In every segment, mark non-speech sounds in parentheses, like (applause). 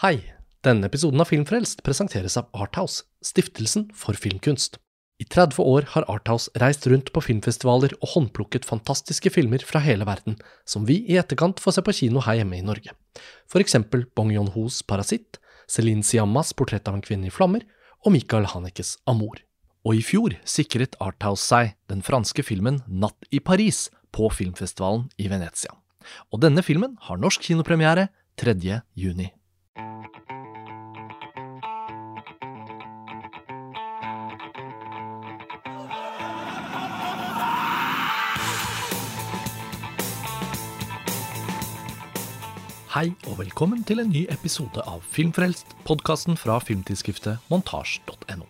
Hei! Denne episoden av Filmfrelst presenteres av Arthouse, stiftelsen for filmkunst. I 30 år har Arthouse reist rundt på filmfestivaler og håndplukket fantastiske filmer fra hele verden, som vi i etterkant får se på kino her hjemme i Norge. For eksempel Bong Yon-hos Parasitt, Celine Siammas Portrett av en kvinne i flammer og Michael Hanekes Amour. Og i fjor sikret Arthouse seg den franske filmen Natt i Paris på filmfestivalen i Venezia. Og denne filmen har norsk kinopremiere 3. juni. Hei og velkommen til en ny episode av Filmfrelst, podkasten fra filmtidsskriftet montasj.no.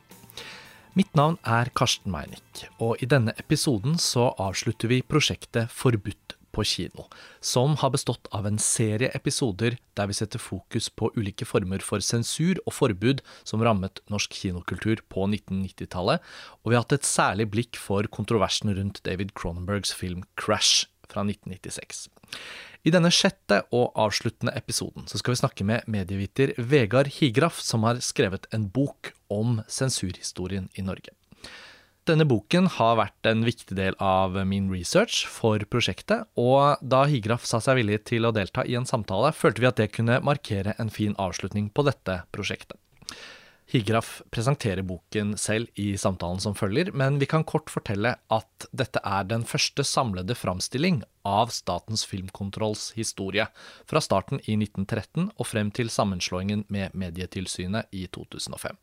Mitt navn er Karsten Meinick, og i denne episoden så avslutter vi prosjektet Forbudt på kino, som har bestått av en serie episoder der vi setter fokus på ulike former for sensur og forbud som rammet norsk kinokultur på 1990-tallet, og vi har hatt et særlig blikk for kontroversen rundt David Cronenbergs film Crash fra 1996. I denne sjette og avsluttende episoden så skal vi snakke med medieviter Vegard Higraff, som har skrevet en bok om sensurhistorien i Norge. Denne boken har vært en viktig del av min research for prosjektet, og da Higraff sa seg villig til å delta i en samtale, følte vi at det kunne markere en fin avslutning på dette prosjektet. Higraff presenterer boken selv i samtalen som følger, men vi kan kort fortelle at dette er den første samlede framstilling av Statens filmkontrolls historie, fra starten i 1913 og frem til sammenslåingen med Medietilsynet i 2005.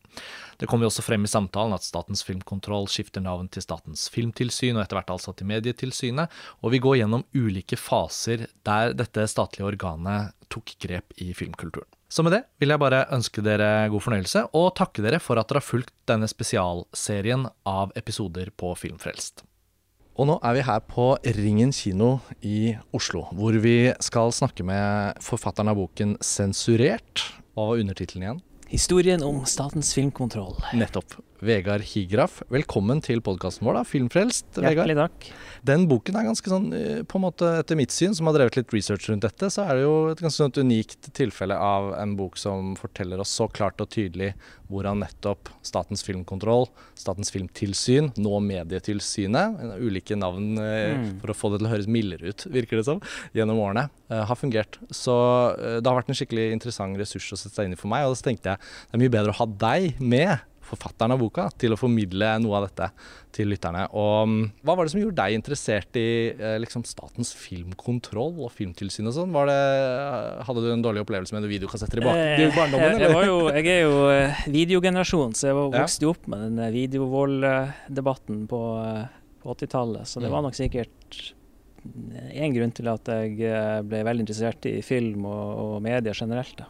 Det kommer også frem i samtalen at Statens filmkontroll skifter navn til Statens filmtilsyn, og etter hvert altså til Medietilsynet, og vi går gjennom ulike faser der dette statlige organet tok grep i filmkulturen. Så med det vil jeg bare ønske dere god fornøyelse, og takke dere for at dere har fulgt denne spesialserien av episoder på Filmfrelst. Og nå er vi her på Ringen kino i Oslo, hvor vi skal snakke med forfatteren av boken 'Sensurert'. Hva var undertittelen igjen? Historien om Statens filmkontroll. Nettopp. Vegard Higraff, velkommen til podkasten vår, da, Filmfrelst. Vegard. Hjertelig takk. Den boken er ganske sånn, eh, på en måte etter mitt syn, som har drevet litt research rundt dette, så er det jo et ganske sånn unikt tilfelle av en bok som forteller oss så klart og tydelig hvordan nettopp Statens filmkontroll, Statens filmtilsyn, nå Medietilsynet, ulike navn eh, Mm. for å få det til å høres mildere ut, virker det som, gjennom årene, eh, har fungert. Så det har vært en skikkelig interessant ressurs å sette seg inn i for meg, og så tenkte jeg det er mye bedre å ha deg med forfatteren av boka til å formidle noe av dette til lytterne. Og mm, Hva var det som gjorde deg interessert i eh, liksom Statens filmkontroll og filmtilsyn og sånn? Hadde du en dårlig opplevelse med videokassetter i, bak, Eh, i barndommen? jeg, jo, jeg er jo eh, videogenerasjon, så jeg vokste jo opp med den videovolddebatten på, eh, på 80-tallet. Så det Mm. var nok sikkert én grunn til at jeg eh, ble veldig interessert i film og, og media generelt. Da.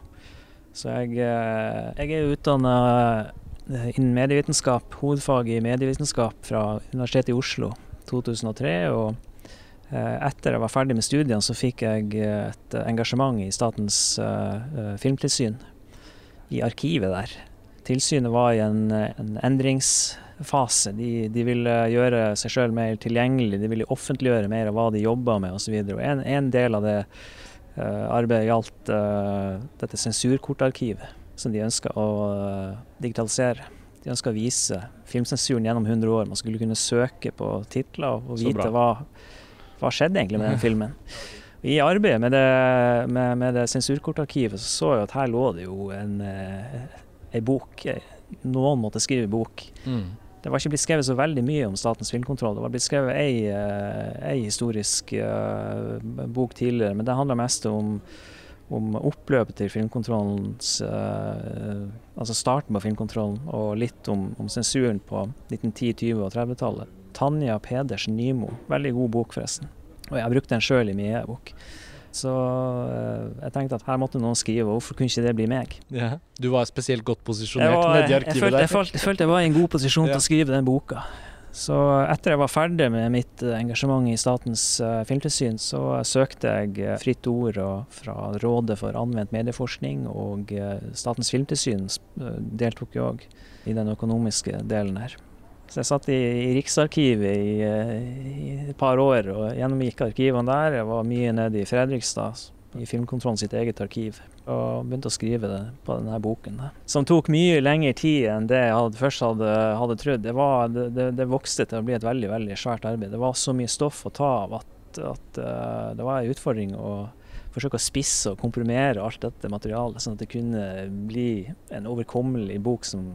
Så jeg, eh, jeg er utdanna innen medievitenskap, hovedfag i medievitenskap fra Universitetet i Oslo 2003. og eh, etter jeg var ferdig med studiene, så fikk jeg eh, et engasjement i Statens eh, eh, filmtilsyn, i arkivet der. Tilsynet var i en, eh, en endringsfase. De, de ville gjøre seg sjøl mer tilgjengelig, de ville offentliggjøre mer av hva de jobba med osv. En, en del av det eh, arbeidet gjaldt eh, dette sensurkortarkivet, som de ønska å eh, digitalisere. De ønska å vise filmsensuren gjennom 100 år. Man skulle kunne søke på titler og vite hva, hva skjedde egentlig med den (laughs) filmen. I arbeidet med det, med, med det sensurkortarkivet så så jeg at her lå det jo en, en bok. Noen måtte skrive bok. Mm. Det var ikke blitt skrevet så veldig mye om Statens filmkontroll. Det var blitt skrevet ei, eh, ei historisk uh, bok tidligere, men det handla mest om, om oppløpet til filmkontrollens uh, Altså starten på filmkontrollen, og litt om, om sensuren på 1910-, 20- og 30-tallet. Tanja Peders Nymo. Veldig god bok, forresten. Og jeg har brukt den sjøl i min e-bok. Så uh, jeg tenkte at her måtte noen skrive, og hvorfor kunne ikke det bli meg? Ja. Du var spesielt godt posisjonert nedi arkivet jeg, følte, der. jeg, følte, jeg følte jeg var i en god posisjon Ja. til å skrive den boka. Så etter jeg var ferdig med mitt eh, engasjement i Statens eh, filmtilsyn, så søkte jeg eh, Fritt Ord fra Rådet for anvendt medieforskning, og Statens filmtilsyn deltok jo òg i den økonomiske delen her. Så jeg satt i, i Riksarkivet i, i et par år og gjennomgikk arkivene der. Jeg var mye nede i Fredrikstad i Filmkontrollen sitt eget arkiv. Og begynte å skrive det på denne boken. Som tok mye lengre tid enn det jeg hadde, først hadde, hadde trodd. Det, det, det, det, vokste til å bli et veldig veldig svært arbeid. Det var så mye stoff å ta av at, at uh, det var en utfordring å forsøke å spisse og komprimere alt dette materialet, sånn at det kunne bli en overkommelig bok som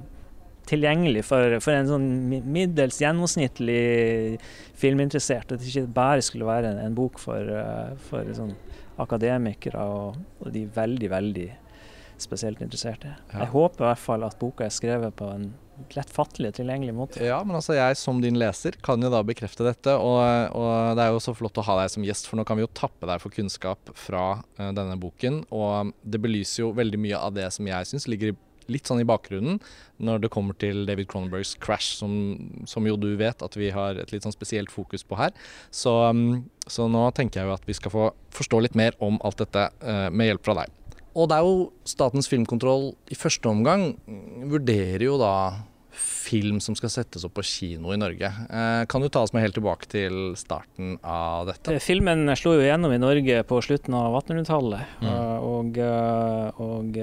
tilgjengelig for, for, en sånn middels gjennomsnittlig filminteressert. At det ikke bare skulle være en, en bok for, uh, for sånn akademikere og, og, de veldig, veldig spesielt interesserte. Ja. Jeg håper i hvert fall at boka er skrevet på en lettfattelig og tilgjengelig måte. Ja, men altså jeg som din leser kan jo da bekrefte dette, og, og, det er jo så flott å ha deg som gjest, for nå kan vi jo tappe deg for kunnskap fra uh, denne boken, og det belyser jo veldig mye av det som jeg syns ligger i litt sånn i bakgrunnen når det kommer til David Cronenbergs 'Crash', som, som, jo du vet at vi har et litt sånn spesielt fokus på her. Så, um, så nå tenker jeg jo at vi skal få forstå litt mer om alt dette uh, med hjelp fra deg. Og det er jo Statens filmkontroll i første omgang vurderer jo da film som skal settes opp på kino i Norge. Eh, kan du ta oss med helt tilbake til starten av dette? Eh, filmen slo jo gjennom i Norge på slutten av 1800-tallet. Mm. Eh, og, og,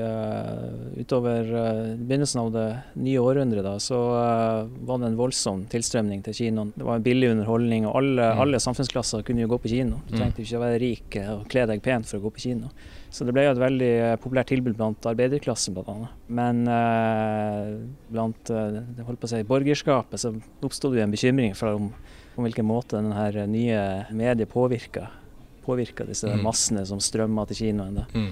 utover begynnelsen av det nye århundret da, så var det en voldsom tilstrømning til kinoen. Det var en billig underholdning, og alle, mm. alle samfunnsklasser kunne jo gå på kino. Du trengte jo ikke å være rik og kle deg pent for å gå på kino. Så det ble jo et veldig eh, populært tilbud blant arbeiderklassen bl.a. Men eh, blant det å si, borgerskapet så oppstod jo en bekymring for om, om hvilken måte denne nye mediet påvirka, påvirka disse mm. massene som strømma til kinoen. Mm.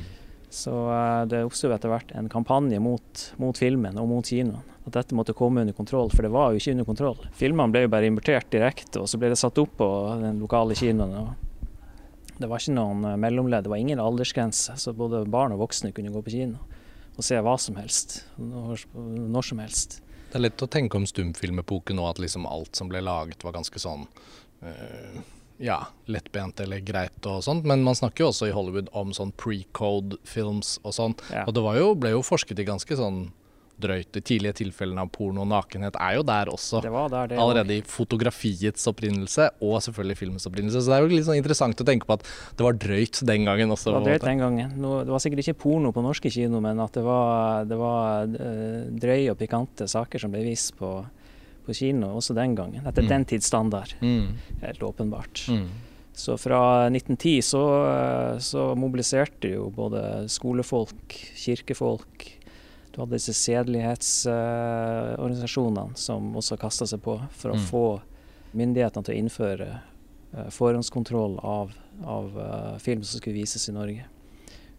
Så eh, det oppstod etter hvert en kampanje mot, mot, filmen og mot kinoen. At dette måtte komme under kontroll, for det var jo ikke under kontroll. Filmene ble jo bare importert direkte, og så ble det satt opp på den lokale kinoen. Og det var ikke noen eh, mellomledd, det var ingen aldersgrense. Så både barn og voksne kunne gå på kino og se hva som helst, når, når som helst. Det er lett å tenke om stumfilmepoken nå, at liksom alt som ble laget var ganske sånn øh, ja, lettbent eller greit og sånt, men man snakker jo også i Hollywood om sånn pre-code films og sånn. Ja. Og det jo, ble jo forsket i ganske sånn drøyt. De tidlige tilfellene av porno og nakenhet er jo der også. Det var der, det allerede i fotografiets opprinnelse, og selvfølgelig filmens opprinnelse. Så det er jo litt sånn interessant å tenke på at det var drøyt den gangen også. Det var drøyt den gangen. Nå, det var sikkert ikke porno på norske kino, men at det var, det var uh, drøye og pikante saker som ble vist på, på kino også den gangen. Etter mm. den tids standard. Mm. Helt åpenbart. Mm. Så fra 1910 så, eh, så mobiliserte jo både skolefolk, kirkefolk, du hadde disse sedelighetsorganisasjonene som også kasta seg på for å mm. få myndighetene til å innføre uh, forhåndskontroll av, av uh, film som skulle vises i Norge.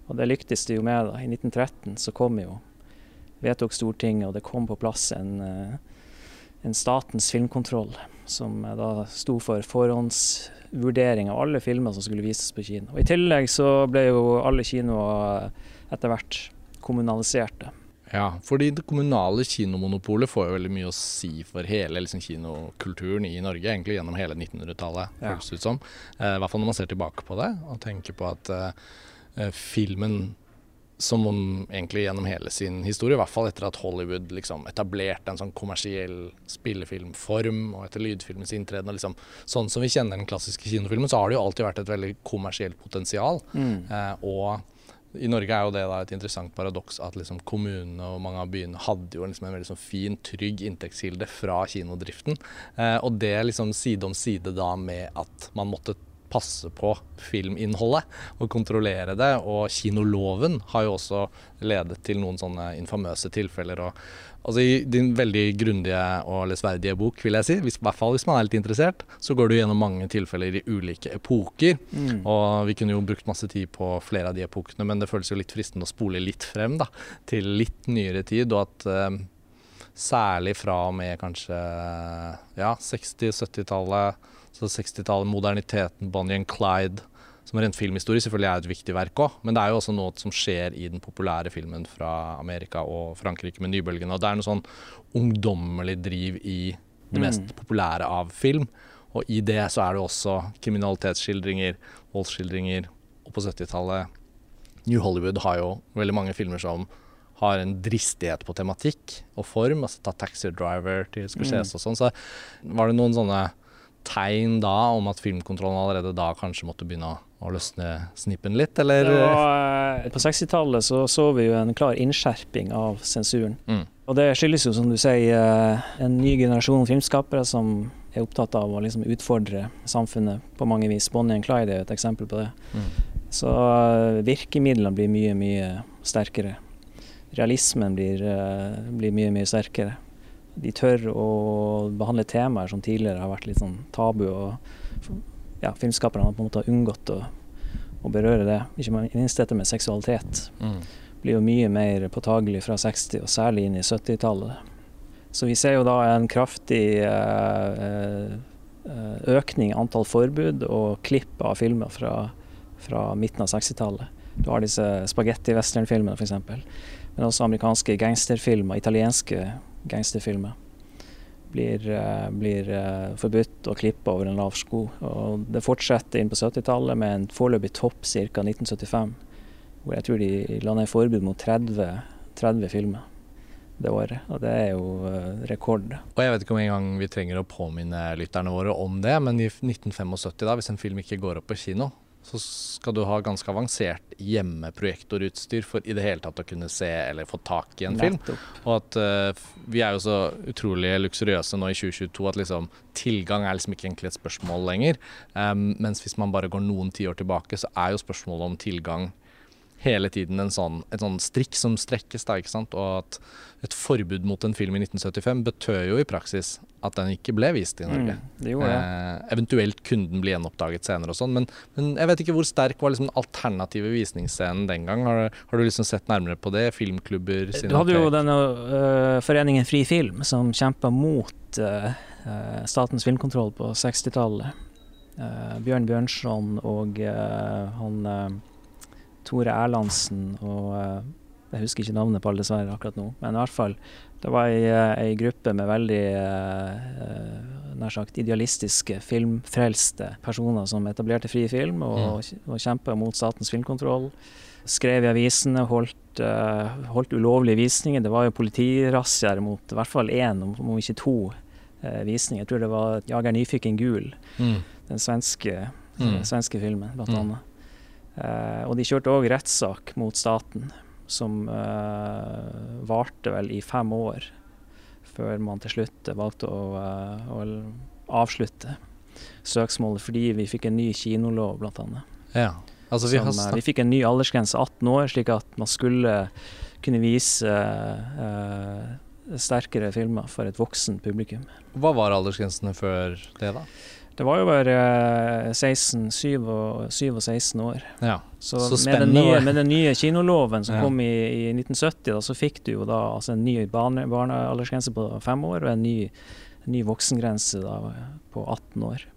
Og det lyktes det jo med. da. I 1913 så kom jo vedtok Stortinget, og det kom på plass en, uh, en statens filmkontroll som da sto for forhåndsvurdering av alle filmer som skulle vises på kino. Og I tillegg så ble jo alle kinoer etter hvert kommunaliserte. Ja, fordi det kommunale kinomonopolet får jo veldig mye å si for hele liksom, kinokulturen i Norge, egentlig gjennom hele 1900-tallet, ja. føles det ut som. Eh, I hvert fall når man ser tilbake på det og tenker på at eh, eh filmen som om egentlig gjennom hele sin historie, i hvert fall etter at Hollywood liksom etablerte en sånn kommersiell spillefilmform, og etter lydfilmens inntreden, og liksom, sånn som vi kjenner den klassiske kinofilmen, så har det jo alltid vært et veldig kommersielt potensial. Mm. Eh, og i Norge er jo det et interessant paradoks at liksom kommunene og mange av byene hadde jo liksom en veldig sånn fin, trygg inntektskilde fra kinodriften. Eh, og det liksom side om side da med at man måtte passe på filminnholdet og kontrollere det. Og kinoloven har jo også ledet til noen sånne infamøse tilfeller. og Altså I din veldig grundige og lesverdige bok, vil jeg si, hvis, i hvert fall hvis man er litt interessert, så går du gjennom mange tilfeller i ulike epoker. Mm. Og vi kunne jo brukt masse tid på flere av de epokene, men det føles jo litt fristende å spole litt frem da, til litt nyere tid. og at eh, Særlig fra og med kanskje ja, 60-70-tallet, så 60-tallet, moderniteten, Bonnie and Clyde som rent filmhistorie selvfølgelig er et viktig verk òg, men det er jo også noe som skjer i den populære filmen fra Amerika og Frankrike med nybølgene. Og det er noe sånn ungdommelig driv i det mest mm. populære av film. Og i det så er det også kriminalitetsskildringer, voldsskildringer. Og på 70-tallet New Hollywood har jo veldig mange filmer som har en dristighet på tematikk og form. altså Ta Taxi Driver til Scorsese mm. og sånn. Så var det noen sånne tegn da om at filmkontrollen allerede da kanskje måtte begynne å å løsne snippen litt, eller? Var, på 60-tallet så, så vi jo en klar innskjerping av sensuren. Mm. Og det skyldes jo, som du sier, en ny generasjon filmskapere som er opptatt av å liksom utfordre samfunnet på mange vis. Bonnie and Clyde er jo et eksempel på det. Mm. Så virkemidlene blir mye, mye sterkere. Realismen blir, blir mye, mye sterkere de tør å behandle temaer som tidligere har vært litt sånn tabu. og ja, Filmskaperne har på en måte unngått å, å, berøre det. Ikke minst dette med seksualitet. Mm. blir jo mye mer påtagelig fra 60- og særlig inn i 70-tallet. Så vi ser jo da en kraftig eh, eh, økning i antall forbud og klipp av filmer fra, fra midten av 60-tallet. Du har disse spagetti-westernfilmene f.eks. Men også amerikanske gangsterfilmer, italienske gangsterfilmer blir, uh, blir uh, forbudt å klippe over en lav sko. Og det fortsetter inn på 70-tallet med en foreløpig topp ca. 1975, hvor jeg tror de la ned forbud mot 30, 30 filmer det året. Og det er jo uh, rekord. Og jeg vet ikke om en gang vi trenger å påminne lytterne våre om det, men i 1975, da, hvis en film ikke går opp på kino, så skal du ha ganske avansert hjemmeprojektorutstyr for i det hele tatt å kunne se eller få tak i en film. Og at uh, vi er jo så utrolig luksuriøse nå i 2022 at liksom tilgang er liksom ikke egentlig et spørsmål lenger. Um, mens hvis man bare går noen tiår tilbake, så er jo spørsmålet om tilgang hele tiden en sånn, et sånn strikk som strekkes. da, ikke sant? Og at et forbud mot en film i 1975 betød jo i praksis at den ikke ble vist i Norge. Mm, det gjorde jeg. Eh, eventuelt kunne den bli gjenoppdaget senere og sånn, men, men, jeg vet ikke hvor sterk var liksom den alternative visningsscenen den gang. Har, har, du liksom sett nærmere på det? Filmklubber? Du hadde jo denne uh, foreningen Fri Film som kjempa mot uh, Statens filmkontroll på 60-tallet. Uh, Bjørn Bjørnson og han Tore Erlandsen og uh, Jeg husker ikke navnet på alle, dessverre, akkurat nå. Men i hvert fall, det var ei, eh, ei gruppe med veldig uh, nær sagt idealistiske, filmfrelste personer som etablerte fri film og, mm. og kjempa mot Statens filmkontroll. Skrev i avisene, holdt, holdt ulovlige visninger. Det var jo politirazziaer mot i hvert fall én, om ikke to, visninger. Jeg tror det var 'Jager nyfiken gul', mm. den svenske, mm. svenske filmen, blant mm. annet. Uh, og de kjørte òg rettssak mot staten, som uh, varte vel i fem år, før man til slutt valgte å, uh, å avslutte søksmålet fordi vi fikk en ny kinolov, annet. Ja. Altså, vi, som, vi, fikk en ny aldersgrense, 18 år, slik at man skulle kunne vise sterkere filmer for et voksen publikum. Hva var aldersgrensene før det, da? Det var jo bare 16, 7 og, 7 og 16 år. Ja, så, så med, den nye, med, den nye, kinoloven som ja. kom i, i 1970, da, så fikk du jo da altså en ny barnealdersgrense på fem år og en ny, ny voksengrense da, på 18 år.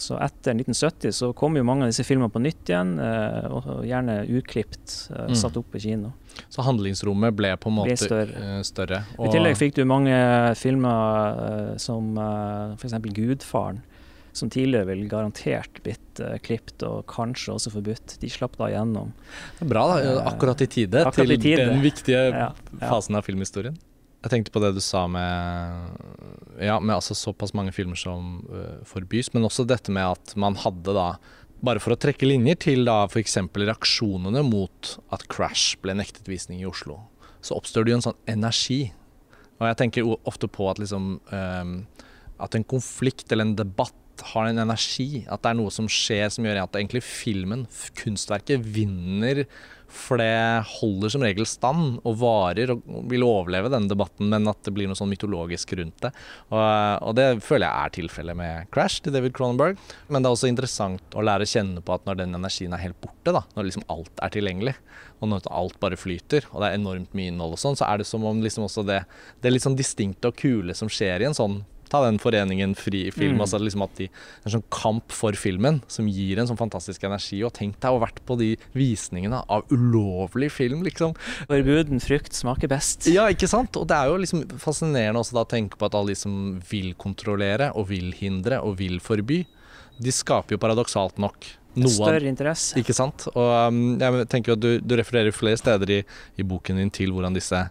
Så etter 1970 så kom jo mange av disse filmene på nytt igjen, eh, og gjerne uklipt, eh, mm. satt opp på kino. Så handlingsrommet ble på en måte større. større og... I tillegg fikk du mange filmer eh, som eh, f.eks. 'Gudfaren', som tidligere ville garantert blitt uh, klippet og kanskje også forbudt. De slapp da gjennom. Det er bra, da. Eh, akkurat i tide akkurat til i tide. den viktige ja, ja. fasen av filmhistorien. Jeg tenkte på det du sa med, ja, med altså såpass mange filmer som uh, forbys, men også dette med at man hadde da bare for å trekke linjer til da f.eks. reaksjonene mot at Crash ble nektet visning i Oslo, så oppstår det jo en sånn energi. Og jeg tenker ofte på at liksom um, At en konflikt eller en debatt har en energi, at det er noe som skjer som gjør at egentlig filmen, kunstverket, vinner. For det holder som regel stand og varer og vil overleve denne debatten, men at det blir noe sånn mytologisk rundt det. Og, og det føler jeg er tilfellet med 'Crash' til David Cronenberg. Men det er også interessant å lære å kjenne på at når den energien er helt borte, da, når liksom alt er tilgjengelig, og når alt bare flyter, og det er enormt mye innhold og sånn, så er det som om liksom også det, det litt sånn distinkte og kule som skjer i en sånn ta den foreningen Fri Film. Mm. altså liksom at de, En sånn kamp for filmen som gir en sånn fantastisk energi. Og tenk deg å ha vært på de visningene av ulovlig film, liksom. Forbuden frukt smaker best. Ja, ikke sant. Og det er jo liksom fascinerende også da å tenke på at alle de som vil kontrollere og vil hindre og vil forby, de skaper jo paradoksalt nok noe Større interesse. Ikke sant. Og um, jeg tenker jo at du, du refererer flere steder i, i boken din til hvordan disse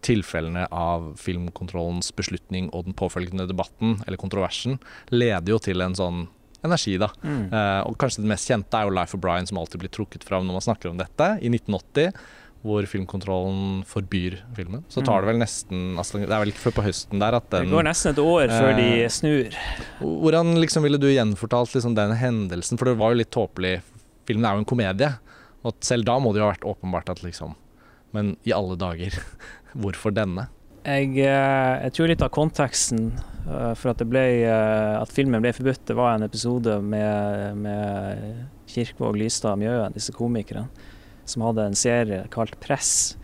tilfellene av filmkontrollens beslutning og den påfølgende debatten, eller kontroversen, leder jo til en sånn energi, da. Mm. Eh, og kanskje det mest kjente er jo Life of Brian, som alltid blir trukket fram når man snakker om dette, i 1980. Hvor filmkontrollen forbyr filmen. Så tar Mm. det vel nesten altså, Det er vel ikke før på høsten der at Det går nesten et år før de Eh, snur. Hvordan liksom ville du gjenfortalt liksom den hendelsen? For det var jo litt tåpelig. Filmen er jo en komedie. Og selv da må det jo ha vært åpenbart at liksom Men i alle dager, hvorfor denne? Jeg, eh, jeg tror litt av konteksten eh, for at, det ble, eh, at filmen ble forbudt, det var en episode med, med Kirkvåg, Lystad og Mjøen, disse komikerne, som hadde en serie kalt Press,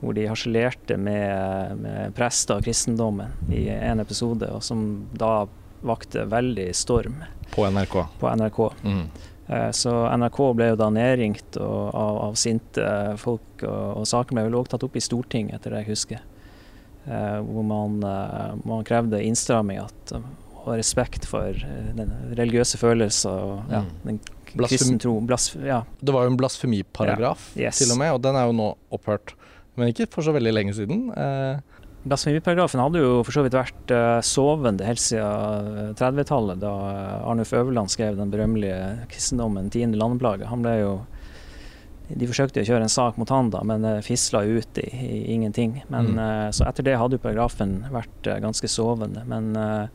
hvor de harselerte med, med prester og kristendommen i en episode, og som da vakte veldig storm På NRK. på NRK. Mm. Eh, Så NRK ble jo da nedringt av, av sinte folk, og, og saken ble vel også tatt opp i Stortinget, etter det jeg husker. Eh, hvor man, eh, man krevde innstramming at, og respekt for eh, den religiøse følelser og ja, Mm. den kristne tro. Ja, Det var jo en blasfemiparagraf Ja, yes. til og med, og den er jo nå opphørt. Men ikke for så veldig lenge siden. Eh, Blasfemiparagrafen hadde jo for så vidt vært eh, sovende helt siden 30-tallet, da eh, Arnulf Øverland skrev den berømmelige kristendommen 'Tiende landeplage'. Han ble jo De forsøkte å kjøre en sak mot han, da, men det fisla ut i, i ingenting. Men, Mm. eh, så etter det hadde jo paragrafen vært eh, ganske sovende. Men eh,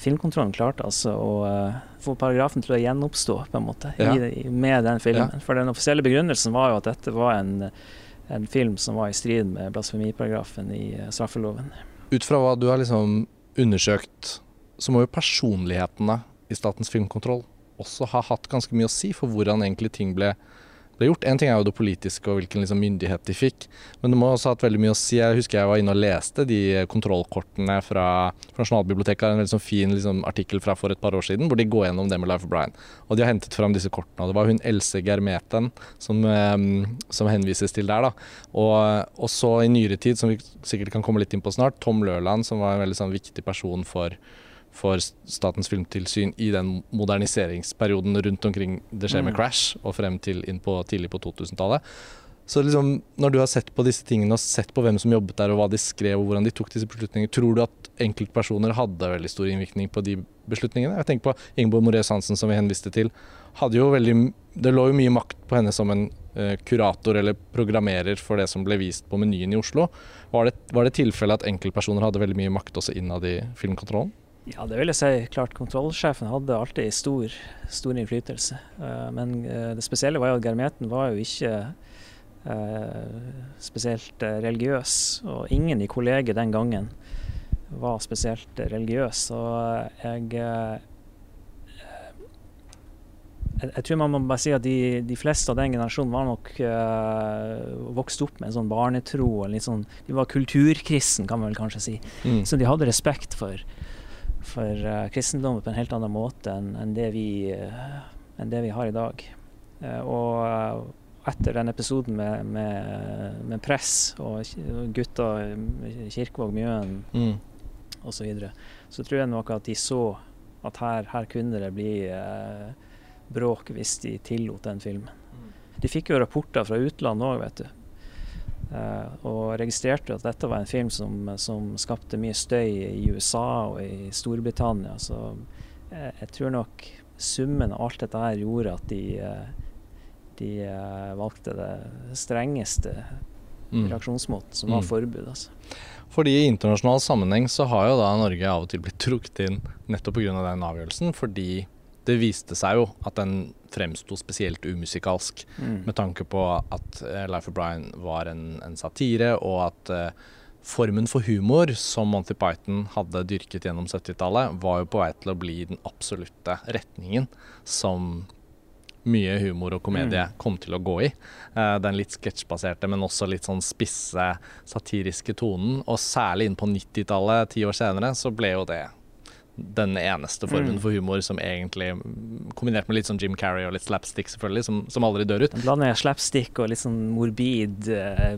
filmkontrollen klarte altså å uh, få paragrafen til å gjenoppstå, på en måte, Ja. i, med den filmen. For den offisielle begrunnelsen var jo at dette var en en film som var i strid med blasfemiparagrafen i eh, straffeloven. ut fra hva du har liksom undersøkt, så må jo personlighetene i Statens filmkontroll også ha hatt ganske mye å si for hvordan egentlig ting ble, ble gjort. En ting er jo det politiske og hvilken liksom myndighet de fikk, men det må også ha hatt veldig mye å si. Jeg husker jeg var inne og leste de kontrollkortene fra, fra Nasjonalbiblioteket. En veldig sånn fin liksom, artikkel fra for et par år siden hvor de går gjennom det med Life of Brian. Og de har hentet fram disse kortene. Og det var hun Else Germeten som, eh, som henvises til der. da. Og, og så i nyere tid, som vi sikkert kan komme litt inn på snart, Tom Lørland, som var en veldig sånn viktig person for, for Statens filmtilsyn i den moderniseringsperioden rundt omkring det skjer med Mm. Crash, og frem til inn på tidlig på 2000-tallet. Så liksom, når du har sett på disse tingene og sett på hvem som jobbet der, og hva de skrev, og hvordan de tok disse beslutningene, tror du at enkeltpersoner hadde veldig stor innvirkning på de beslutningene? Jeg tenker på Ingeborg Moreus Hansen, som vi henviste til. Hadde jo veldig, det lå jo mye makt på henne som en uh, kurator eller programmerer for det som ble vist på menyen i Oslo. Var det, var det tilfelle at enkeltpersoner hadde veldig mye makt også innad i filmkontrollen? Ja, det vil jeg si. Klart kontrollsjefen hadde alltid stor, stor innflytelse. Eh, men eh, det spesielle var jo at Germeten var jo ikke eh, spesielt religiøs. Og ingen i kollegiet den gangen var spesielt religiøs. Så jeg jeg, tror man må bare si at de, de fleste av den generasjonen var nok eh, vokst opp med en sånn barnetro. og litt sånn, De var kulturkristen, kan man vel kanskje si. Mm. Så de hadde respekt for, for uh, kristendommen på en helt annen måte enn det, vi, eh, enn det vi har i dag. Eh, og eh, etter den episoden med, med, med press og gutta Kirkevåg, Mjøen Mm. osv., så, videre, så tror jeg nok at de så at her, her kunne det bli eh, bråk hvis de tillot den filmen. De fikk jo rapporter fra utlandet òg, vet du. Eh, og registrerte at dette var en film som, som skapte mye støy i USA og i Storbritannia. Så eh, jeg tror nok summen av alt dette her gjorde at de, eh, de valgte det strengeste Mm. reaksjonsmåten, som var Mm. forbud. Altså. Fordi i internasjonal sammenheng så har jo da Norge av og til blitt trukket inn nettopp pga. den avgjørelsen, fordi det viste seg jo at den fremsto spesielt umusikalsk. Mm. Med tanke på at eh, Life of Brian var en, en satire, og at uh, formen for humor som Monty Python hadde dyrket gjennom 70-tallet, var jo på vei til å bli den absolutte retningen som mye humor og komedie kom til å gå i. Uh, den litt sketsjbaserte, men også litt sånn spisse, satiriske tonen. Og særlig inn på 90-tallet, ti år senere, så ble jo det den eneste formen Mm. for humor som egentlig Kombinert med litt sånn Jim Carrey og litt slapstick, selvfølgelig, som, som aldri dør ut. En blanding slapstick og litt sånn morbid, eh,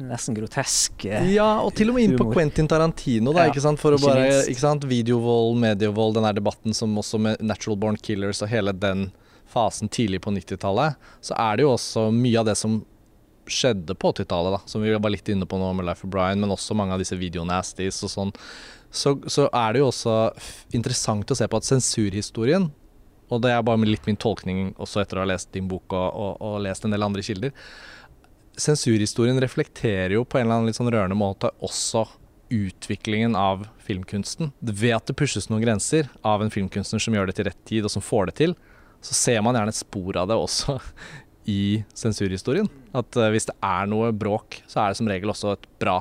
nesten grotesk eh, Ja, og til og med inn på humor. Quentin Tarantino, da, Ja, ikke sant? For å bare minst. ikke sant? Videovold, medievold, den der debatten som også med Natural Born Killers og hele den fasen tidlig på 90-tallet, så er det jo også mye av det som skjedde på 80-tallet, da, som vi var litt inne på nå med Life of Brian, men også mange av disse videonasties og sånn, så, så er det jo også interessant å se på at sensurhistorien og det er bare litt min tolkning også etter å ha lest din bok og, og, og lest en del andre kilder. Sensurhistorien reflekterer jo på en eller annen litt sånn rørende måte også utviklingen av filmkunsten. Ved at det pushes noen grenser av en filmkunstner som gjør det til rett tid, og som får det til, så ser man gjerne et spor av det også (laughs) i sensurhistorien. At uh, hvis det er noe bråk, så er det som regel også et bra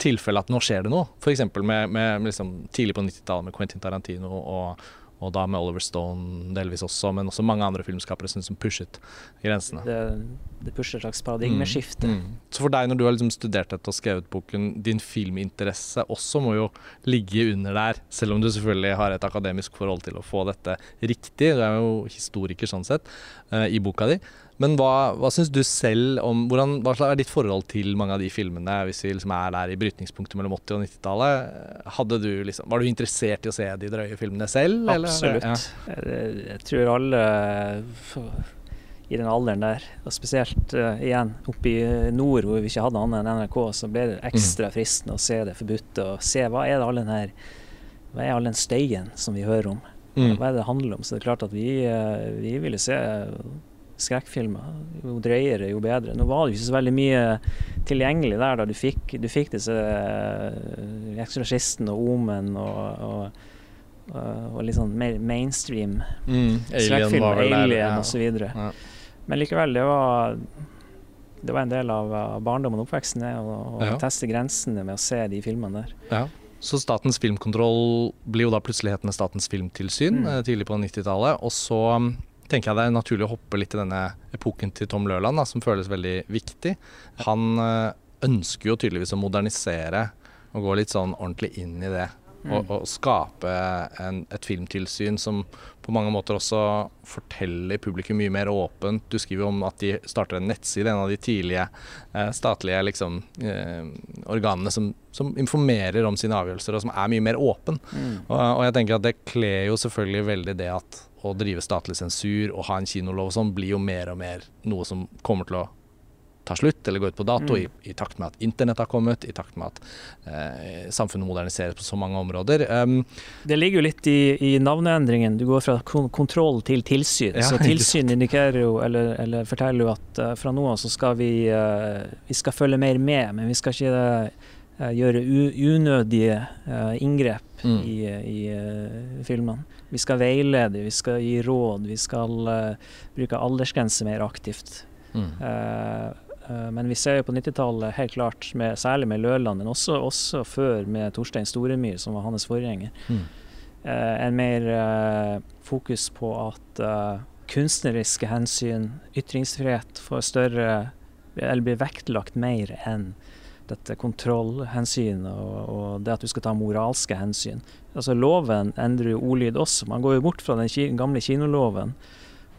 tilfelle at nå skjer det noe. F.eks. med, med liksom, tidlig på 90-tallet med Quentin Tarantino og, og da med Oliver Stone delvis også, men også mange andre filmskapere som pushet grensene. Det, det pusher et slags paradigmeskifte. Mm, mm. Så for deg, når du har liksom studert dette og skrevet boken, din filminteresse også må jo ligge under der, selv om du selvfølgelig har et akademisk forhold til å få dette riktig. Du er jo historiker sånn sett, uh, i boka di. Men hva, hva syns du selv om hvordan, Hva er ditt forhold til mange av de filmene, hvis vi liksom er der i brytningspunktet mellom 80- og 90-tallet? Liksom, var du interessert i å se de drøye filmene selv? Absolutt. Ja. Jeg, jeg, tror alle i den alderen der, og spesielt uh, igjen oppe i nord hvor vi ikke hadde annet enn NRK, så ble det ekstra mm. fristende å se det forbudte og se hva er det all den her hva er all den støyen som vi hører om? Mm. Hva er det det handler om? Så det er klart at vi, uh, vi ville se skrekkfilmer. Jo drøyere, jo bedre. Nå var det ikke så veldig mye tilgjengelig der da du fikk, du fikk disse uh, Eksorsisten og Omen og, og, og, litt sånn mer mainstream mm, skrekkfilmer, Alien ja. osv. Ja. Men likevel, det var det var en del av barndommen og oppveksten å, ja. teste grensene med å se de filmene der. Ja. Så Statens filmkontroll blir jo da plutselig hetende Statens filmtilsyn mm. Eh, tidlig på 90-tallet. Og så tenker jeg det er naturlig å hoppe litt i denne epoken til Tom Løland, da, som føles veldig viktig. Han eh, ønsker jo tydeligvis å modernisere og gå litt sånn ordentlig inn i det. Mm. Og, og, skape en, et filmtilsyn som på mange måter også forteller publikum mye mer åpent. Du skriver om at de starter en nettside, en av de tidlige eh, statlige liksom, eh, organene som, som, informerer om sine avgjørelser, og som er mye mer åpen. Mm. Og, og, jeg tenker at det kler jo selvfølgelig veldig det at å drive statlig sensur og ha en kinolov og sånn, blir jo mer og mer noe som kommer til å ta slutt eller går ut på dato, mm. i, i, takt med at internett har kommet, i takt med at eh, samfunnet moderniseres på så mange områder. Um, det ligger jo litt i, i, navneendringen. Du går fra kon kontroll til tilsyn. Ja, så tilsyn indikerer jo, eller, eller, forteller jo at uh, fra nå av så skal vi, uh, vi skal følge mer med, men vi skal ikke uh, gjøre unødige inngrep mm. i, i filmene. Vi skal veilede, vi skal gi råd, vi skal bruke aldersgrense mer aktivt. Mm. Uh, men vi ser jo på 90-tallet helt klart, med, særlig med Løland, men også, også, før med Torstein Storemyr, som var hans forgjenger, mm. en mer fokus på at kunstneriske hensyn, ytringsfrihet, får større Eller blir vektlagt mer enn dette kontrollhensynet og, og, det at du skal ta moralske hensyn. Altså Loven endrer jo ordlyd også. Man går jo bort fra den gamle kinoloven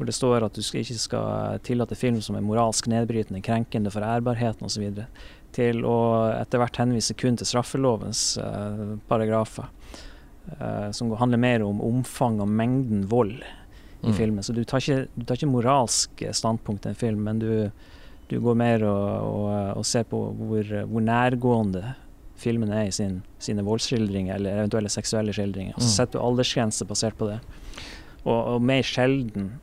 hvor det står at du ikke skal tillate film som er moralsk nedbrytende, krenkende for ærbarheten osv., til å etter hvert henvise kun til straffelovens uh, paragrafer, uh, som handler mer om omfang og mengden vold i mm. filmen. Så du tar, ikke, du tar ikke moralsk standpunkt i en film, men du, du går mer og, og, og ser på hvor, hvor, nærgående filmen er i sin, sine voldsskildringer eller eventuelle seksuelle skildringer. Og så mm. setter du aldersgrense basert på det. Og, og mer sjelden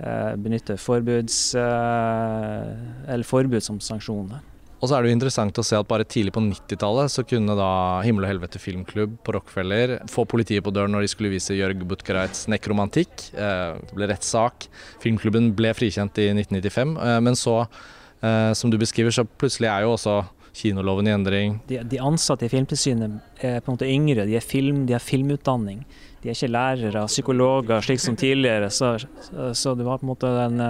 eh, benytter forbuds, eh, forbud som sanksjon. Og så er det jo interessant å se at bare tidlig på 90-tallet så kunne da Himmel og helvete filmklubb på Rockefeller få politiet på døren når de skulle vise Jørg Butkereits nekromantikk. Eh, det ble rettssak. Filmklubben ble frikjent i 1995. Eh, men så, som du beskriver, så plutselig er jo også kinoloven i endring. De, de ansatte i Filmtilsynet er på en måte yngre, de, film, de har filmutdanning. De er ikke lærere, psykologer, slik som tidligere. Så, så det var på en måte den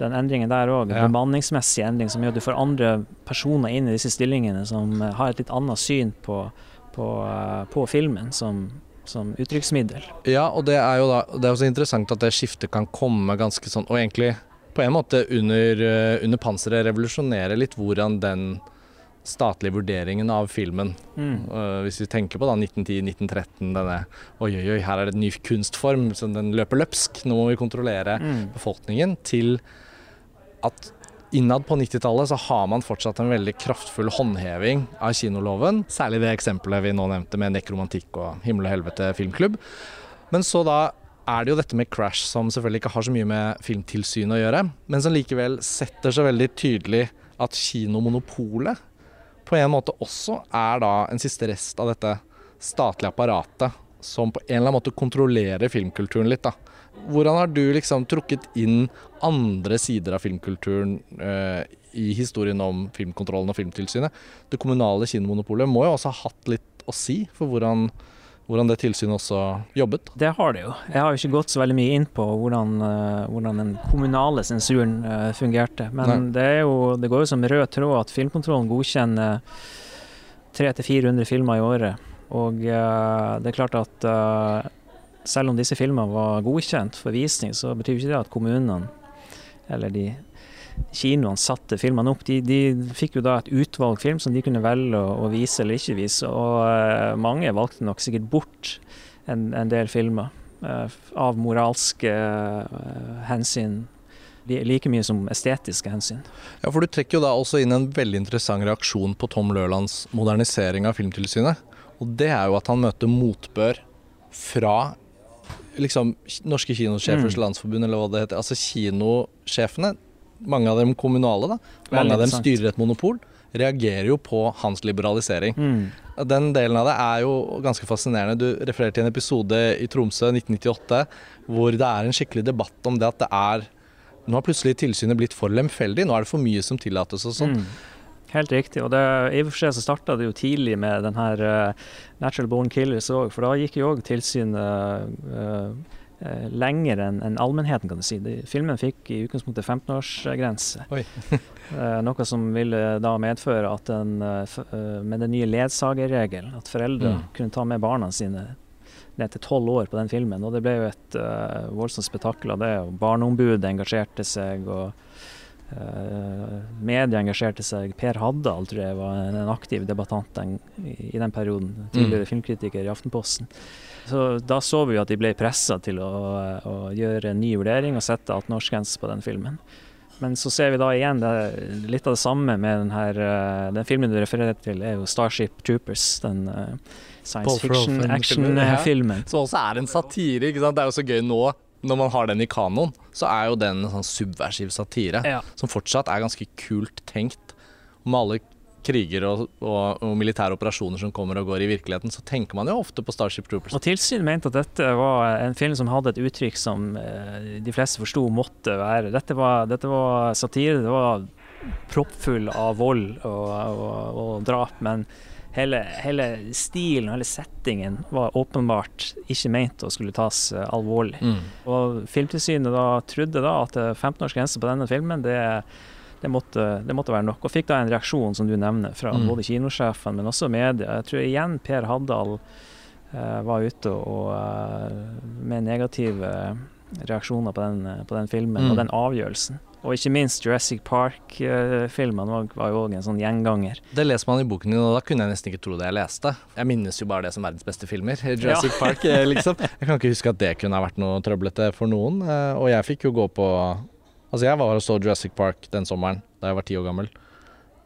den endringen der òg. Ja. Bemanningsmessig endring som gjør at du får andre personer inn i disse stillingene som eh, har et litt annet syn på, på, uh, på filmen som, som, uttrykksmiddel. Ja, og det er jo da Det er også interessant at det skiftet kan komme ganske sånn, og egentlig på en måte under, under panseret revolusjonere litt hvordan den statlige vurderingen av filmen. Mm. Uh, hvis vi tenker på da 1910-1913, denne oi, oi, oi, her er det en ny kunstform, så den løper løpsk, nå må vi kontrollere mm. befolkningen, til at innad på 90-tallet så har man fortsatt en veldig kraftfull håndheving av kinoloven. Særlig det eksempelet vi nå nevnte med Nekromantikk og Himmel og helvete filmklubb. Men så da er det jo dette med Crash som selvfølgelig ikke har så mye med Filmtilsynet å gjøre, men som likevel setter så veldig tydelig at kinomonopolet på en måte også er da en siste rest av dette statlige apparatet som på en eller annen måte kontrollerer filmkulturen litt. da. Hvordan har du liksom trukket inn andre sider av filmkulturen eh, i historien om filmkontrollen og Filmtilsynet? Det kommunale kinomonopolet må jo også ha hatt litt å si for hvordan, hvordan det tilsynet også jobbet? Det har det jo. Jeg har jo ikke gått så veldig mye inn på hvordan, uh, hvordan den kommunale sensuren uh, fungerte. Men det, jo, det, går jo som rød tråd at filmkontrollen godkjenner 300-400 filmer i året. Og uh, det er klart at selv om disse filmene var godkjent for visning, så betyr ikke det at kommunene eller de kinoene satte filmene opp. De, de, fikk jo da et utvalg film som de kunne velge å, å vise eller ikke vise. Og uh, mange valgte nok sikkert bort en, en del filmer uh, av moralske uh, hensyn. Like mye som estetiske hensyn. Ja, for Du trekker jo da også inn en veldig interessant reaksjon på Tom Lørlands modernisering av Filmtilsynet. Og det er jo at han møter motbør fra liksom Norske kinosjefers mm. landsforbund, eller hva det heter. Altså kinosjefene mange av dem kommunale, da. mange av dem styrer et monopol, reagerer jo på hans liberalisering. Mm. Den delen av det er jo ganske fascinerende. Du refererer til en episode i Tromsø 1998 hvor det er en skikkelig debatt om det at det er Nå har plutselig tilsynet blitt for lemfeldig, nå er det for mye som tillates og sånn. Mm. Helt riktig. og det, I og for seg så starta det jo tidlig med den her uh, Natural Born Killers òg, for da gikk jo òg tilsynet uh, lenger enn en allmennheten, kan du si. De, filmen fikk i utgangspunktet 15-årsgrense. (laughs) (laughs) eh, noe som ville da medføre at en, eh, eh, med den nye ledsagerregelen, at foreldre mm. kunne ta med barna sine ned til tolv år på den filmen. Og det ble jo et uh, voldsomt spetakkel av det. og Barneombudet engasjerte seg. og Uh, media engasjerte seg. Per Haddal tror jeg var en, en aktiv debattant den, i, i, den perioden. Tidligere mm. filmkritiker i Aftenposten. Så da så vi at de ble pressa til å, å, gjøre en ny vurdering og sette 18-årsgrense på den filmen. Men så ser vi da igjen det, litt av det samme med den her eh, Den filmen du refererer til, er jo 'Starship Troopers'. Den uh, science fiction-action-filmen. Som også er en satire. ikke sant? Det er jo så gøy nå når man har den i kanoen, så er jo den en sånn subversiv satire. Ja. Som fortsatt er ganske kult tenkt. Med alle kriger og, og, og, militære operasjoner som kommer og går i virkeligheten, så tenker man jo ofte på Starship Troopers. Og Tilsynet mente at dette var en film som hadde et uttrykk som eh, de fleste forsto måtte være. Dette var, dette var, satire. Det var proppfull av vold og, og drap. Men hele, hele, stilen og hele settingen var åpenbart ikke ment å skulle tas uh, alvorlig. Mm. Og Filmtilsynet da trodde da at 15 års grense på denne filmen det er det måtte, det måtte, være nok. Og fikk da en reaksjon, som du nevner, fra mm. både kinosjefen, men også media. Jeg tror igjen Per Haddal eh, var ute og, eh, med negative reaksjoner på den, på den filmen mm. og den avgjørelsen. Og ikke minst Jurassic Park-filmene var, var jo òg en sånn gjenganger. Det leser man i boken din, og da kunne jeg nesten ikke tro det jeg leste. Jeg minnes jo bare det som verdens beste filmer. (laughs) Jurassic ja. Park, eh, liksom. Jeg kan ikke huske at det kunne ha vært noe trøblete for noen. Eh, og jeg fikk jo gå på Altså, jeg var og så Jurassic Park den sommeren da jeg var ti år gammel.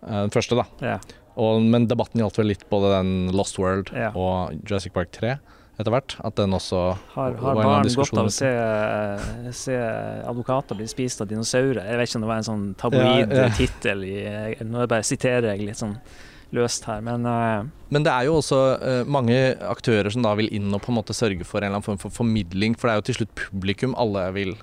Eh, den første, da. Yeah. Og, men debatten gjaldt vel litt både den Lost World yeah. og Jurassic Park 3 etter hvert. At den også Har, har barn godt av å se, se, advokater bli spist av dinosaurer? Jeg vet ikke om det var en sånn tabloid ja, tittel Nå bare siterer jeg litt sånn løst her, men uh, Men det er jo også uh, mange aktører som da vil inn og på en måte sørge for en eller annen form for formidling, for det er jo til slutt publikum alle vil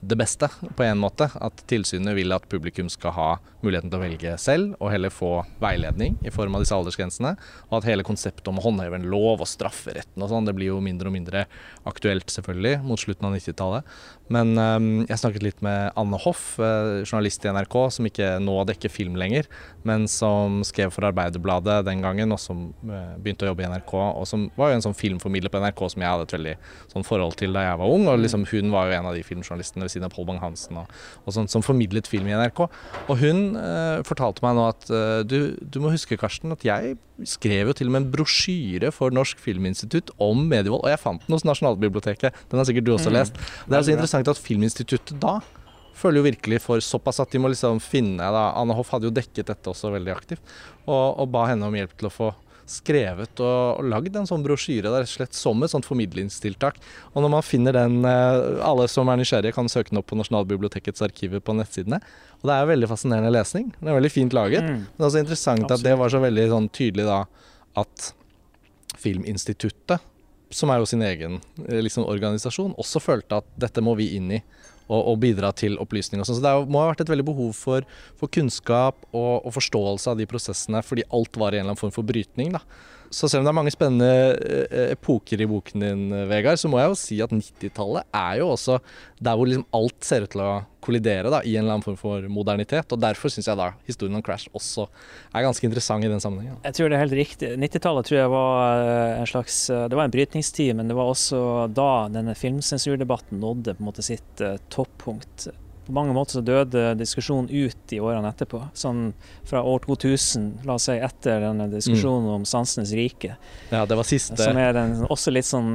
det beste, på en måte. At tilsynet vil at publikum skal ha muligheten til å velge selv, og heller få veiledning i form av disse aldersgrensene. Og at hele konseptet om å håndheve en lov og strafferetten og sånn, det blir jo mindre og mindre aktuelt, selvfølgelig, mot slutten av 90-tallet. Men um, jeg snakket litt med Anne Hoff, uh, journalist i NRK, som ikke nå dekker film lenger, men som skrev for Arbeiderbladet den gangen, og som uh, begynte å jobbe i NRK. Og som var jo en sånn filmformidler på NRK som jeg hadde et veldig sånn forhold til da jeg var ung. Og liksom, hun var jo en av de filmjournalistene ved siden av Pål Bang-Hansen og, og sånt, som formidlet film i NRK. Og hun eh, fortalte meg nå at du, du må huske, Karsten, at jeg skrev jo til og med en brosjyre for Norsk Filminstitutt om medievold, og jeg fant den hos Nasjonalbiblioteket. Den har sikkert du også mm. lest. Det er så interessant interessant at Filminstituttet da føler jo virkelig for såpass at de må liksom finne da, Anne Hoff hadde jo dekket dette også veldig aktivt, og, og ba henne om hjelp til å få skrevet og, og lagd en sånn brosjyre rett og slett som et sånt formidlingstiltak. Og når man finner den eh, Alle som er nysgjerrige, kan søke den opp på Nasjonalbibliotekets arkiver på nettsidene. Og det er veldig fascinerende lesning. Det er veldig fint laget. Mm. Men det er også interessant Absolutt. at det var så veldig sånn tydelig da at Filminstituttet, som er jo sin egen eh, liksom, organisasjon, også følte at dette må vi inn i og, og bidra til opplysning. Og sånn. så det må ha vært et veldig behov for, for kunnskap og, og, forståelse av de prosessene, fordi alt var i en eller annen form for brytning. da. Så selv om det er mange spennende eh, epoker i boken din, Vegard, så må jeg jo si at 90-tallet er jo også der hvor liksom alt ser ut til å kollidere da, i en eller annen form for modernitet. og Derfor syns jeg da historien om Crash også er ganske interessant i den sammenhengen. Jeg tror det er helt riktig. 90-tallet tror jeg var eh, en slags eh, Det var en brytningstid, men det var også da denne filmsensurdebatten nådde på en måte sitt toppunkt på mange måter så døde diskusjonen ut i årene etterpå. Sånn fra år 2000, la oss si etter denne diskusjonen mm. om sansenes rike. Ja, det var siste. Som er den, også litt sånn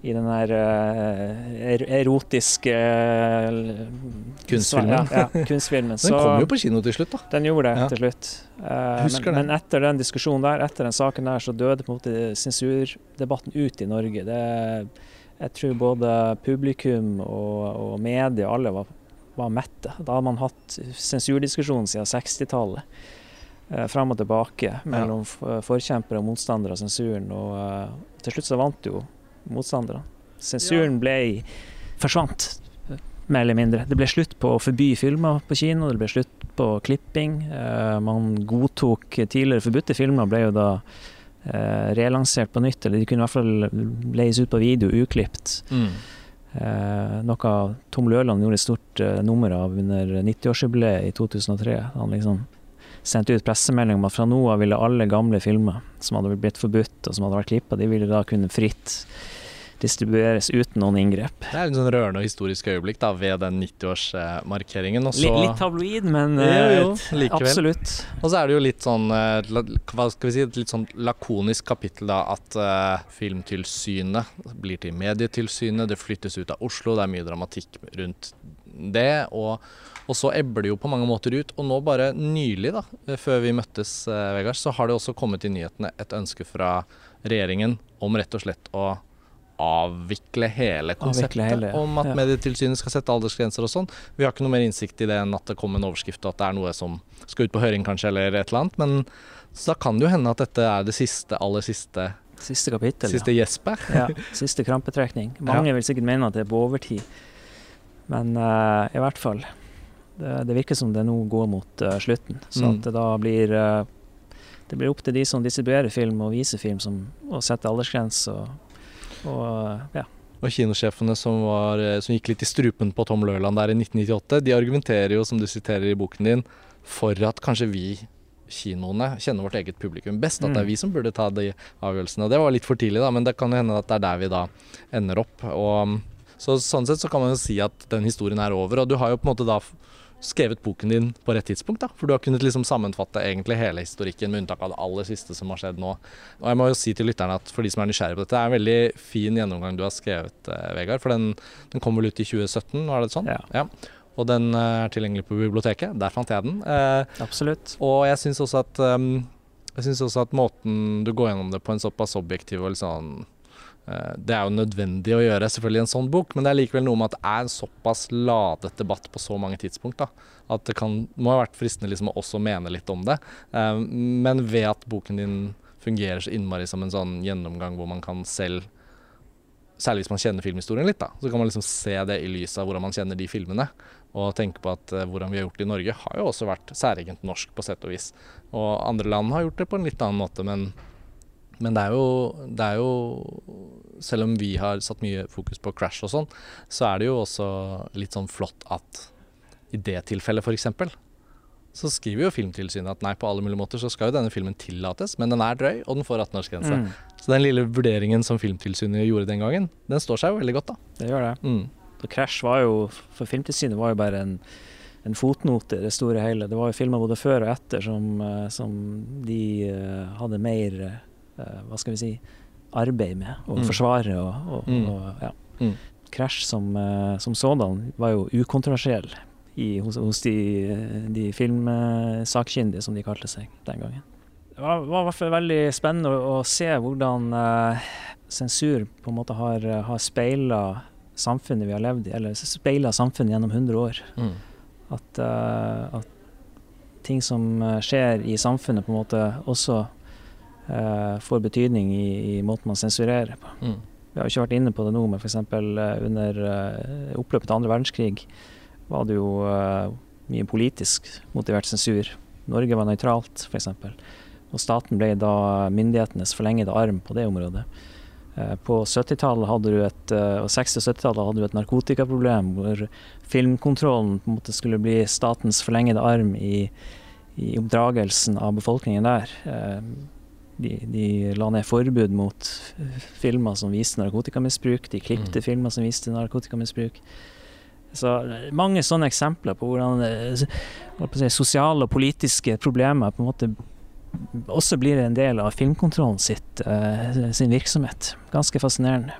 i den der uh, erotiske uh, Kunstfilmen. Ja, ja, kunstfilmen. (laughs) den kom jo på kino til slutt, da. Den gjorde det ja. til slutt. Uh, men, men, etter den diskusjonen der, etter den saken der, så døde på en måte sensurdebatten ut i Norge. Det, jeg tror både publikum og, og media, alle var var mette. Da har man hatt sensurdiskusjon siden 60-tallet. Eh, fram og tilbake mellom ja. forkjempere og motstandere av sensuren. Og eh, til slutt så vant jo motstanderne. Sensuren ble forsvant, mer eller mindre. Det ble slutt på å forby filmer på kino, det ble slutt på klipping. Eh, man godtok tidligere forbudte filmer, ble jo da uh, relansert på nytt. Eller de kunne i hvert fall leies ut på video uklipt. Mm. Eh, noe Tom Løland gjorde et stort eh, nummer av under 90-årsjubileet i 2003. Han liksom sendte ut pressemelding om at fra nå av ville alle gamle filmer som hadde blitt forbudt og som hadde vært klippa, de ville da kunne fritt distribueres uten noen inngrep. Det er en sånn rørende og historisk øyeblikk da, ved den 90-årsmarkeringen. Litt, litt tabloid, men jo, jo, eh, absolutt. Og så er det jo litt sånn eh, hva skal vi si, et litt sånn lakonisk kapittel da, at uh, Filmtilsynet blir til Medietilsynet, det flyttes ut av Oslo, det er mye dramatikk rundt det. og og så ebber det jo på mange måter ut. Og nå bare nylig, da, før vi møttes, Vegard, så har det også kommet i nyhetene et ønske fra regjeringen om rett og slett å avvikle hele konseptet avvikle hele, om at ja. Medietilsynet skal sette aldersgrenser og sånn. Vi har ikke noe mer innsikt i det enn at det kom en overskrift og at det er noe som skal ut på høring kanskje, eller et eller annet. Men så da kan det jo hende at dette er det siste, aller siste Siste kapittel, Siste ja. (laughs) Ja, siste krampetrekning. Mange ja. vil sikkert mene at det er på overtid, men uh, i hvert fall. Det, det, virker som det nå går mot uh, slutten. Så mm. at det da blir uh, det blir opp til de som distribuerer film og viser film, som, å sette aldersgrense og og, ja. og kinosjefene som, var, eh, som, gikk litt i strupen på Tom Lørland der i 1998, de argumenterer jo, som du siterer i boken din, for at kanskje vi kinoene kjenner vårt eget publikum best. At det er mm. vi som burde ta de avgjørelsene. Og Det var litt for tidlig, da, men det kan jo hende at det er der vi da ender opp. Og, så, sånn sett så kan man jo si at den historien er over. Og du har jo på en måte da skrevet boken din på rett tidspunkt. da, For du har kunnet liksom sammenfatte egentlig hele historikken, med unntak av det aller siste som har skjedd nå. Og jeg må jo si til lytterne at for de som er nysgjerrige på dette, det er en veldig fin gjennomgang du har skrevet, eh, Vegard. For den, den kom vel ut i 2017, var det sånn? Ja. ja. Og den eh, er tilgjengelig på biblioteket. Der fant jeg den. Eh, Absolutt. Og jeg syns også at um, jeg synes også at måten du går gjennom det på en såpass objektiv og litt sånn det er jo nødvendig å gjøre selvfølgelig en sånn bok, men det er likevel noe med at det er en såpass ladet debatt på så mange tidspunkt. da, At det kan, må ha vært fristende liksom å også mene litt om det. Eh, men ved at boken din fungerer så innmari som en sånn gjennomgang hvor man kan selv Særlig hvis man kjenner filmhistorien litt, da. Så kan man liksom se det i lys av hvordan man kjenner de filmene. Og tenke på at uh, hvordan vi har gjort det i Norge har jo også vært særegent norsk på sett og vis. Og andre land har gjort det på en litt annen måte, men men det er, jo, det er jo Selv om vi har satt mye fokus på crash og sånn, så er det jo også litt sånn flott at i det tilfellet f.eks. så skriver jo Filmtilsynet at nei, på alle mulige måter så skal jo denne filmen tillates, men den er drøy, og den får 18-årsgrense. Mm. Så den lille vurderingen som Filmtilsynet gjorde den gangen, den står seg jo veldig godt, da. Det gjør det. Mm. Så Crash var jo, for Filmtilsynet var jo bare en en fotnote i det store hele. Det var jo filmer både før og etter som, eh, som de uh, hadde mer Eh, hva skal vi si, arbeid med og mm. forsvare og, og, mm. og ja. Mm. Crash som, eh, som sådan var jo ukontroversiell hos, hos, de, de filmsakkyndige, som de kalte seg den gangen. Det var, var i hvert fall veldig spennende å, å se hvordan uh, sensur på en måte har, har speila samfunnet vi har levd i, eller speila samfunnet gjennom 100 år. Mm. At, uh, at ting som eh, skjer i samfunnet, på en måte også eh, får betydning i, i måten man sensurerer på. Mm. Vi har jo ikke vært inne på det nå, men f.eks. under uh, oppløpet til andre verdenskrig var det jo mye politisk motivert sensur. Norge var nøytralt, f.eks. Og staten ble da myndighetenes forlengede arm på det området. På 70-tallet hadde du et, og 60- og 70-tallet hadde du et narkotikaproblem hvor filmkontrollen på en måte skulle bli statens forlengede arm i, i oppdragelsen av befolkningen der. De, de, la ned forbud mot filmer som viste narkotikamisbruk. De klipte mm. filmer som viste narkotikamisbruk. Så mange sånne eksempler på hvordan si, sosiale og politiske problemer på en måte også blir en del av filmkontrollen sitt, uh, sin virksomhet. Ganske fascinerende.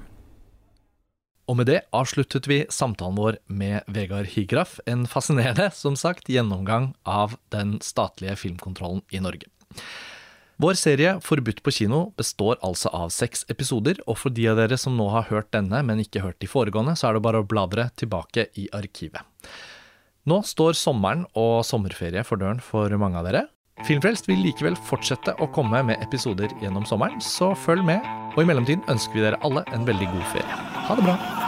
Og med det avsluttet vi samtalen vår med Vegard Higraff. En fascinerende, som sagt, gjennomgang av den statlige filmkontrollen i Norge. Vår serie Forbudt på kino består altså av seks episoder, og for de av dere som nå har hørt denne, men ikke hørt de foregående, så er det bare å bladre tilbake i arkivet. Nå står sommeren og sommerferie for døren for mange av dere. Filmfrelst vil likevel fortsette å komme med episoder gjennom sommeren, så følg med. Og i mellomtiden ønsker vi dere alle en veldig god ferie. Ha det bra!